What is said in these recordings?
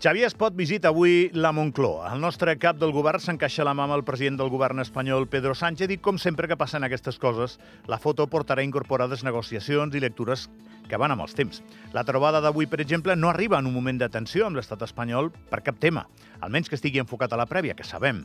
Xavier Espot visita avui la Moncloa. El nostre cap del govern s'encaixa la mà amb el president del govern espanyol, Pedro Sánchez, i com sempre que passen aquestes coses, la foto portarà incorporades negociacions i lectures que van amb els temps. La trobada d'avui, per exemple, no arriba en un moment de tensió amb l'estat espanyol per cap tema, almenys que estigui enfocat a la prèvia, que sabem.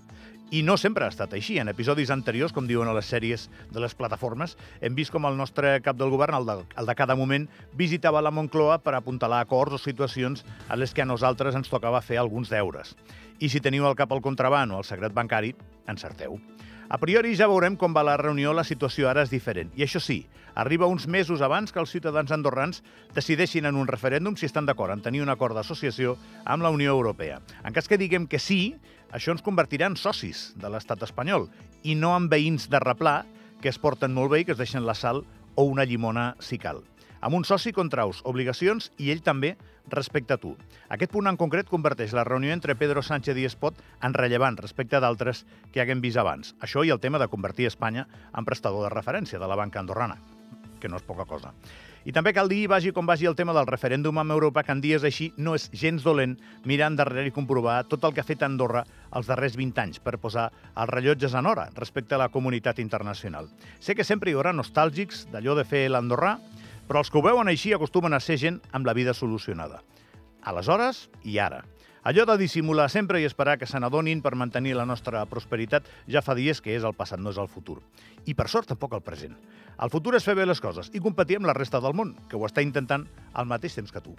I no sempre ha estat així. En episodis anteriors, com diuen a les sèries de les plataformes, hem vist com el nostre cap del govern, el de, el de cada moment, visitava la Moncloa per apuntalar acords o situacions a les que a nosaltres ens tocava fer alguns deures. I si teniu al cap el contraban o el secret bancari, encerteu. A priori ja veurem com va la reunió, la situació ara és diferent. I això sí, arriba uns mesos abans que els ciutadans andorrans decideixin en un referèndum si estan d'acord en tenir un acord d'associació amb la Unió Europea. En cas que diguem que sí, això ens convertirà en socis de l'estat espanyol i no en veïns de replà que es porten molt bé i que es deixen la sal o una llimona si cal. Amb un soci contraus obligacions i ell també respecte a tu. Aquest punt en concret converteix la reunió entre Pedro Sánchez i Espot en rellevant respecte d'altres que haguem vist abans. Això i el tema de convertir Espanya en prestador de referència de la banca andorrana, que no és poca cosa. I també cal dir, vagi com vagi el tema del referèndum amb Europa, que en dies així no és gens dolent mirar endarrere i comprovar tot el que ha fet Andorra els darrers 20 anys per posar els rellotges en hora respecte a la comunitat internacional. Sé que sempre hi haurà nostàlgics d'allò de fer l'Andorrà, però els que ho veuen així acostumen a ser gent amb la vida solucionada. Aleshores i ara. Allò de dissimular sempre i esperar que se n'adonin per mantenir la nostra prosperitat ja fa dies que és el passat, no és el futur. I per sort tampoc el present. El futur és fer bé les coses i competir amb la resta del món, que ho està intentant al mateix temps que tu.